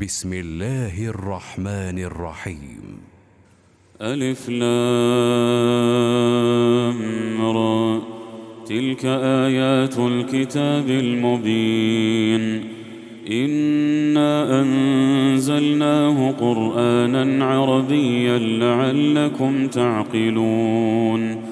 بسم الله الرحمن الرحيم. ألف لام را. تلك آيات الكتاب المبين. إنا أنزلناه قرآنا عربيا لعلكم تعقلون.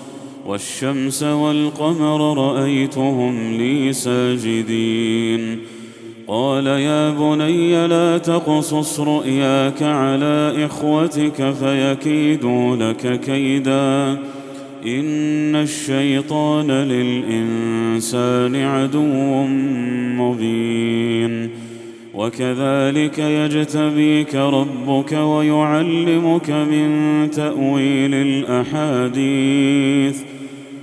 والشمس والقمر رأيتهم لي ساجدين. قال يا بني لا تقصص رؤياك على إخوتك فيكيدوا لك كيدا. إن الشيطان للإنسان عدو مبين. وكذلك يجتبيك ربك ويعلمك من تأويل الأحاديث.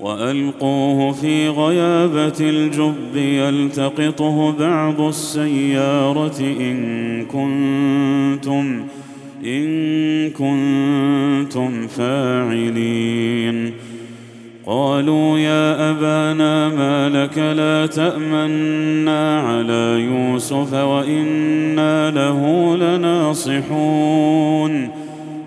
وألقوه في غيابة الجب يلتقطه بعض السيارة إن كنتم إن كنتم فاعلين. قالوا يا أبانا ما لك لا تأمنا على يوسف وإنا له لناصحون.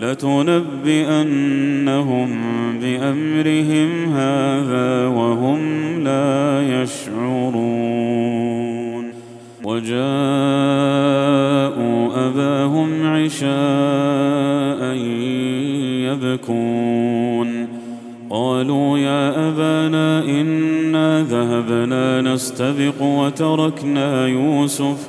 لتنبئنهم بأمرهم هذا وهم لا يشعرون. وجاءوا أباهم عشاء يبكون. قالوا يا أبانا إنا ذهبنا نستبق وتركنا يوسف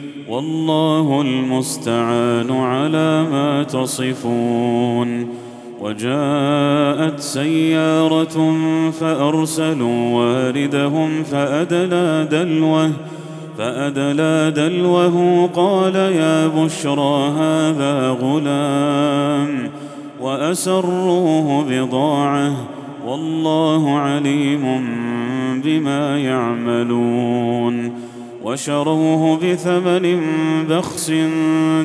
والله المستعان على ما تصفون. وجاءت سيارة فأرسلوا واردهم فأدلى دلوه فأدلى دلوه قال يا بشرى هذا غلام وأسروه بضاعة والله عليم بما يعملون. وشروه بثمن بخس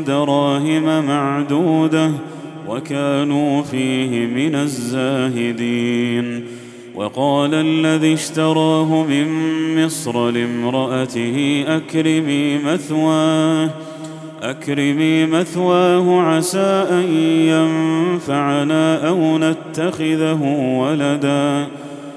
دراهم معدودة وكانوا فيه من الزاهدين. وقال الذي اشتراه من مصر لامرأته أكرمي مثواه أكرمي مثواه عسى أن ينفعنا أو نتخذه ولدا.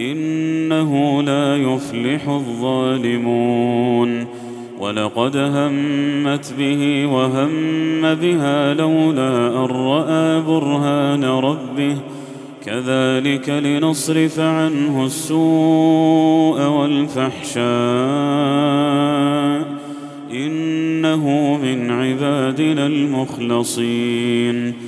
إنه لا يفلح الظالمون. ولقد همت به وهم بها لولا أن رأى برهان ربه. كذلك لنصرف عنه السوء والفحشاء. إنه من عبادنا المخلصين.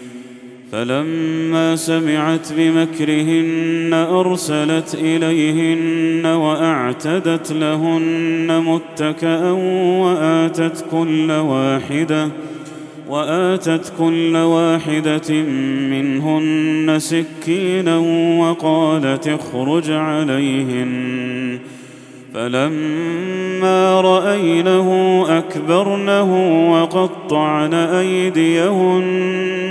فلما سمعت بمكرهن أرسلت إليهن وأعتدت لهن متكئا وآتت كل واحدة وآتت كل واحدة منهن سكينا وقالت اخرج عليهن. فلما رأينه أكبرنه وقطعن أيديهن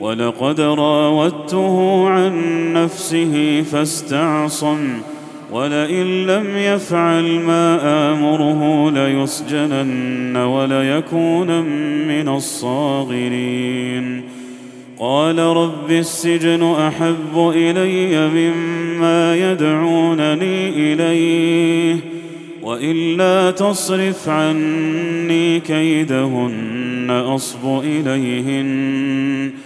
ولقد راودته عن نفسه فاستعصم ولئن لم يفعل ما آمره ليسجنن وليكون من الصاغرين. قال رب السجن أحب إلي مما يدعونني إليه والا تصرف عني كيدهن أصب إليهن.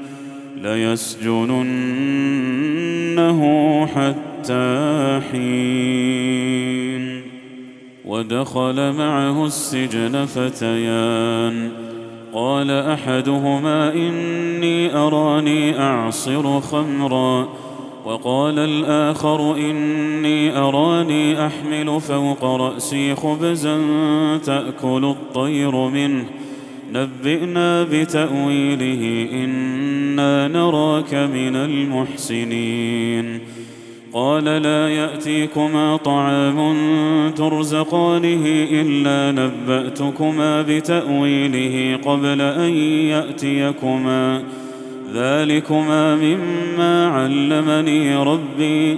ليسجننه حتى حين. ودخل معه السجن فتيان. قال أحدهما إني أراني أعصر خمرا. وقال الآخر إني أراني أحمل فوق رأسي خبزا تأكل الطير منه. نبئنا بتأويله إنا نراك من المحسنين. قال لا يأتيكما طعام ترزقانه إلا نبأتكما بتأويله قبل أن يأتيكما. ذلكما مما علمني ربي.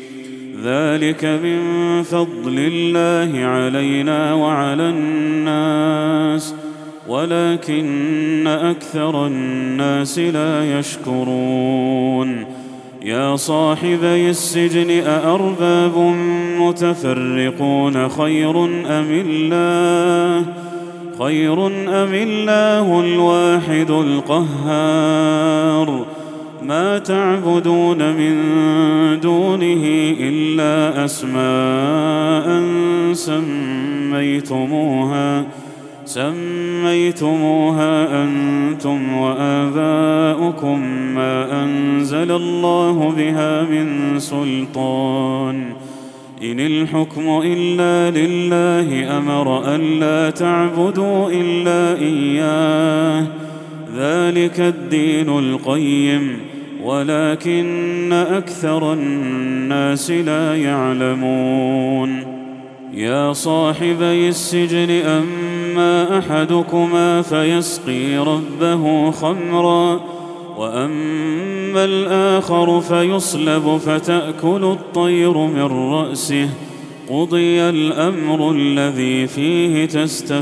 ذلك من فضل الله علينا وعلى الناس ولكن أكثر الناس لا يشكرون. يا صاحبي السجن أأرباب متفرقون خير أم الله؟ خير أم الله الواحد القهار؟ ما تعبدون من دونه إلا أسماء سميتموها سميتموها أنتم وآباؤكم ما أنزل الله بها من سلطان. إن الحكم إلا لله أمر الا تعبدوا إلا إياه. ذلك الدين القيم. ولكن أكثر الناس لا يعلمون. يا صاحبي السجن أما أحدكما فيسقي ربه خمرا وأما الآخر فيصلب فتأكل الطير من رأسه. قضي الأمر الذي فيه تستفتيان.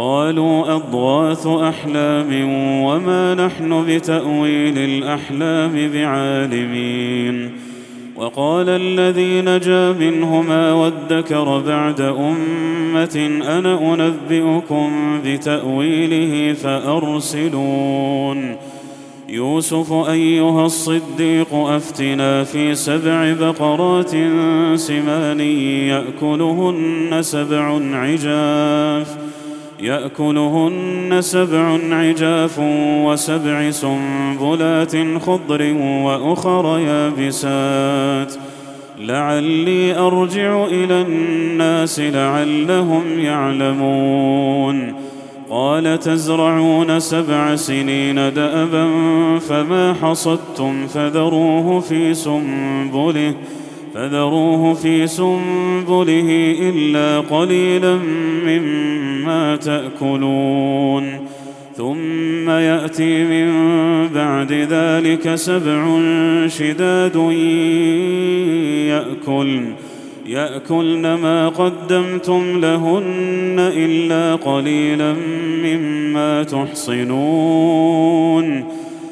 قالوا أضغاث أحلام وما نحن بتأويل الأحلام بعالمين وقال الذي نجا منهما وادكر بعد أمة أنا أنبئكم بتأويله فأرسلون يوسف أيها الصديق أفتنا في سبع بقرات سمان يأكلهن سبع عجاف يأكلهن سبع عجاف وسبع سنبلات خضر وأخر يابسات. لعلي أرجع إلى الناس لعلهم يعلمون. قال تزرعون سبع سنين دأبا فما حصدتم فذروه في سنبله. فذروه في سنبله إلا قليلا مما تأكلون. ثم يأتي من بعد ذلك سبع شداد ياكلن يأكلن ما قدمتم لهن إلا قليلا مما تحصنون.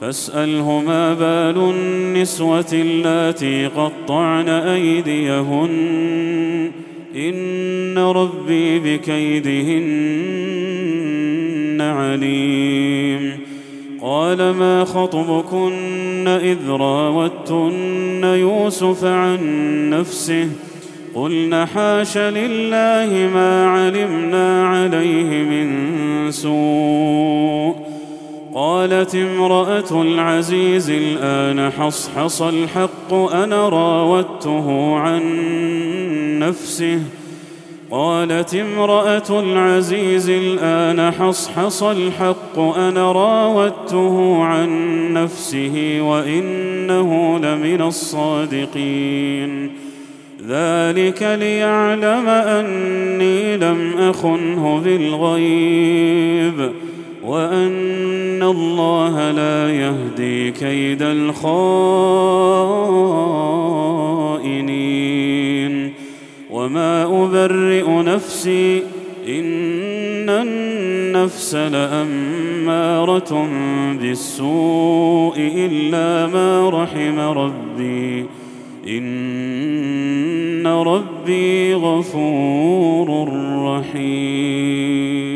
فاساله ما بال النسوة اللاتي قطعن أيديهن. إن ربي بكيدهن عليم. قال ما خطبكن إذ راوتن يوسف عن نفسه؟ قلن حاش لله ما علمنا عليه من سوء. قالت امرأة العزيز الآن حصحص الحق أنا راودته عن نفسه. قالت امرأة العزيز الآن حصحص الحق أنا راودته عن نفسه وإنه لمن الصادقين. ذلك ليعلم أني لم أخنه بالغيب. وأن الله لا يهدي كيد الخائنين. وما أبرئ نفسي إن النفس لأمارة بالسوء إلا ما رحم ربي. إن ربي غفور رحيم.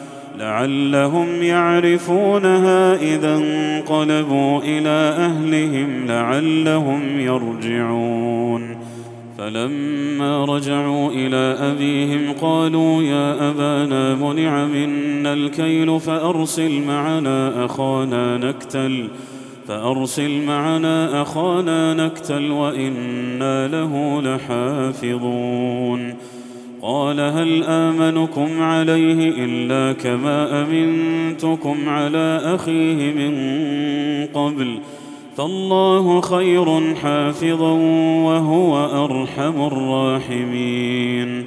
لعلهم يعرفونها إذا انقلبوا إلى أهلهم لعلهم يرجعون. فلما رجعوا إلى أبيهم قالوا يا أبانا منع منا الكيل فأرسل معنا أخانا نكتل فأرسل معنا أخانا نكتل وإنا له لحافظون. قال هل آمنكم عليه إلا كما أمنتكم على أخيه من قبل فالله خير حافظا وهو أرحم الراحمين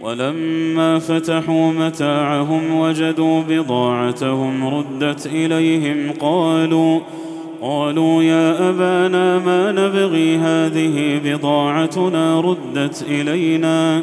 ولما فتحوا متاعهم وجدوا بضاعتهم ردت إليهم قالوا قالوا يا أبانا ما نبغي هذه بضاعتنا ردت إلينا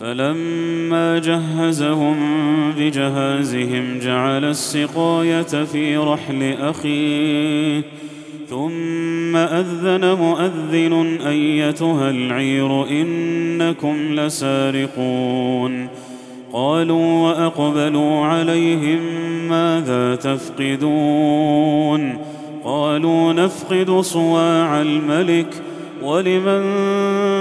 فلما جهزهم بجهازهم جعل السقاية في رحل أخيه ثم أذن مؤذن أيتها العير إنكم لسارقون. قالوا وأقبلوا عليهم ماذا تفقدون؟ قالوا نفقد صواع الملك ولمن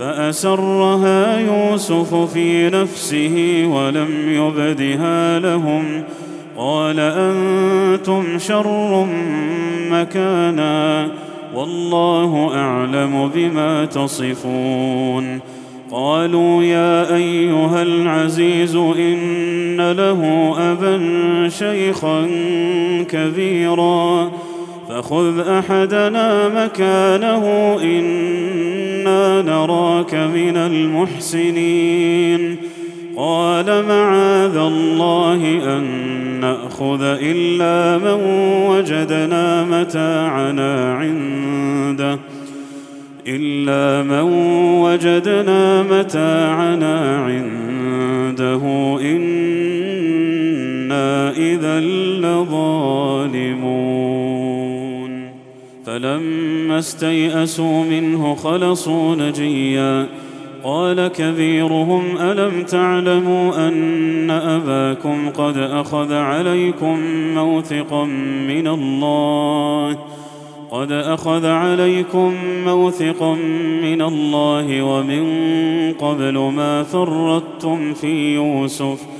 فأسرها يوسف في نفسه ولم يبدها لهم قال أنتم شر مكانا والله أعلم بما تصفون قالوا يا أيها العزيز إن له أبا شيخا كبيرا فخذ أحدنا مكانه إنا نراك من المحسنين. قال معاذ الله أن نأخذ إلا من وجدنا متاعنا عنده. إلا من وجدنا متاعنا عنده. إنا إذا لظالمون. فلما استيئسوا منه خلصوا نجيا. قال كبيرهم ألم تعلموا أن أباكم قد أخذ عليكم موثقا من الله ۖ؟ قد أخذ عليكم موثقا من الله ومن قبل ما فرطتم في يوسف.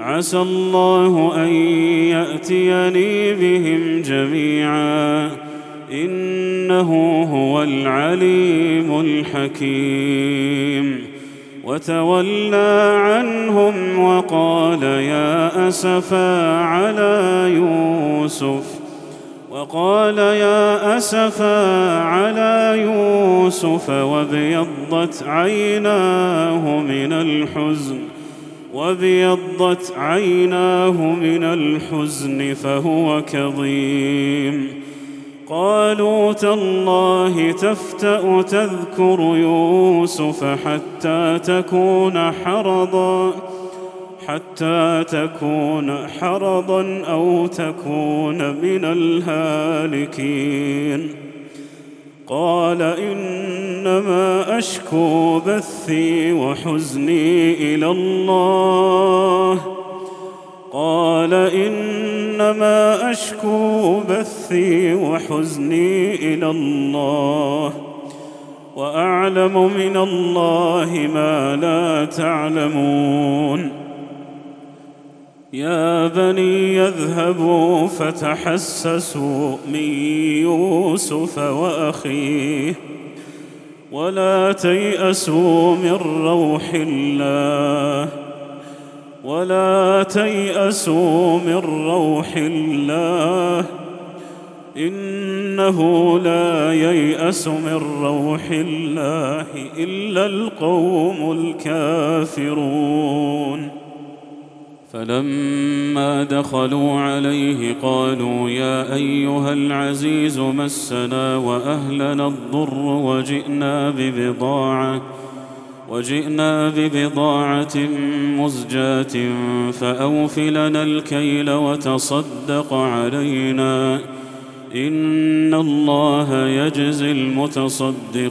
عسى الله أن يأتيني بهم جميعا. إنه هو العليم الحكيم. وتولى عنهم وقال يا أسفا على يوسف. وقال يا أسفا على يوسف وابيضت عيناه من الحزن. وابيضت عيناه من الحزن فهو كظيم. قالوا تالله تفتأ تذكر يوسف حتى تكون حرضا حتى تكون حرضا أو تكون من الهالكين. قال إنما أشكو بثي وحزني إلى الله. قال إنما أشكو بثي وحزني إلى الله. وأعلم من الله ما لا تعلمون. يا بني يذهبوا فتحسسوا من يوسف وأخيه ولا تيأسوا من روح الله ولا تيأسوا من روح الله إنه لا ييأس من روح الله إلا القوم الكافرون فلما دخلوا عليه قالوا يا أيها العزيز مسنا وأهلنا الضر وجئنا ببضاعة وجئنا ببضاعة مزجاة فأوف لنا الكيل وتصدق علينا إن الله يجزي المتصدقين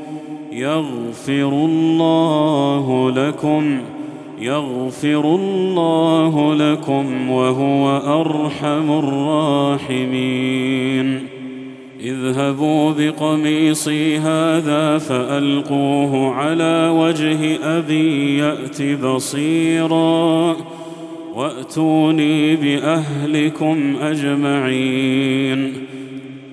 يغفر الله لكم يغفر الله لكم وهو أرحم الراحمين. اذهبوا بقميصي هذا فألقوه على وجه أبي يأت بصيرا وأتوني بأهلكم أجمعين.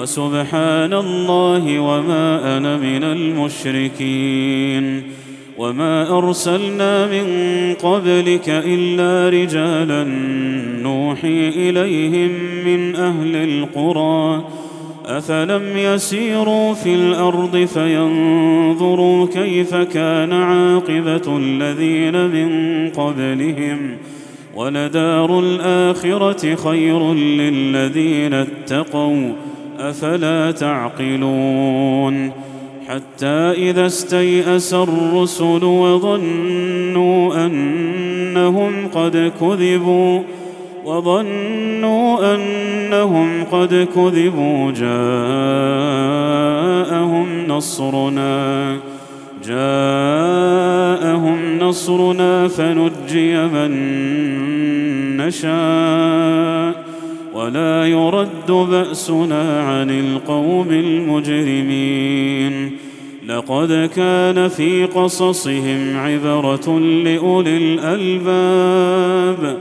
وسبحان الله وما أنا من المشركين وما أرسلنا من قبلك إلا رجالا نوحي إليهم من أهل القرى أفلم يسيروا في الأرض فينظروا كيف كان عاقبة الذين من قبلهم ولدار الآخرة خير للذين اتقوا أفلا تعقلون حتى إذا استيأس الرسل وظنوا أنهم قد كذبوا وظنوا أنهم قد كذبوا جاءهم نصرنا جاءهم نصرنا فنجي من نشاء ولا يرد بأسنا عن القوم المجرمين. لقد كان في قصصهم عبرة لأولي الألباب.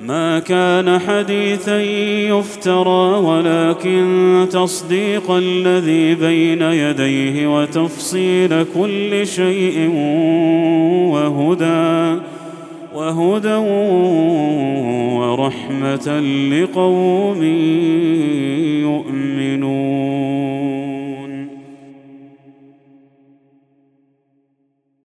ما كان حديثا يفترى ولكن تصديق الذي بين يديه وتفصيل كل شيء وهدى. وهدى ورحمة لقوم يؤمنون.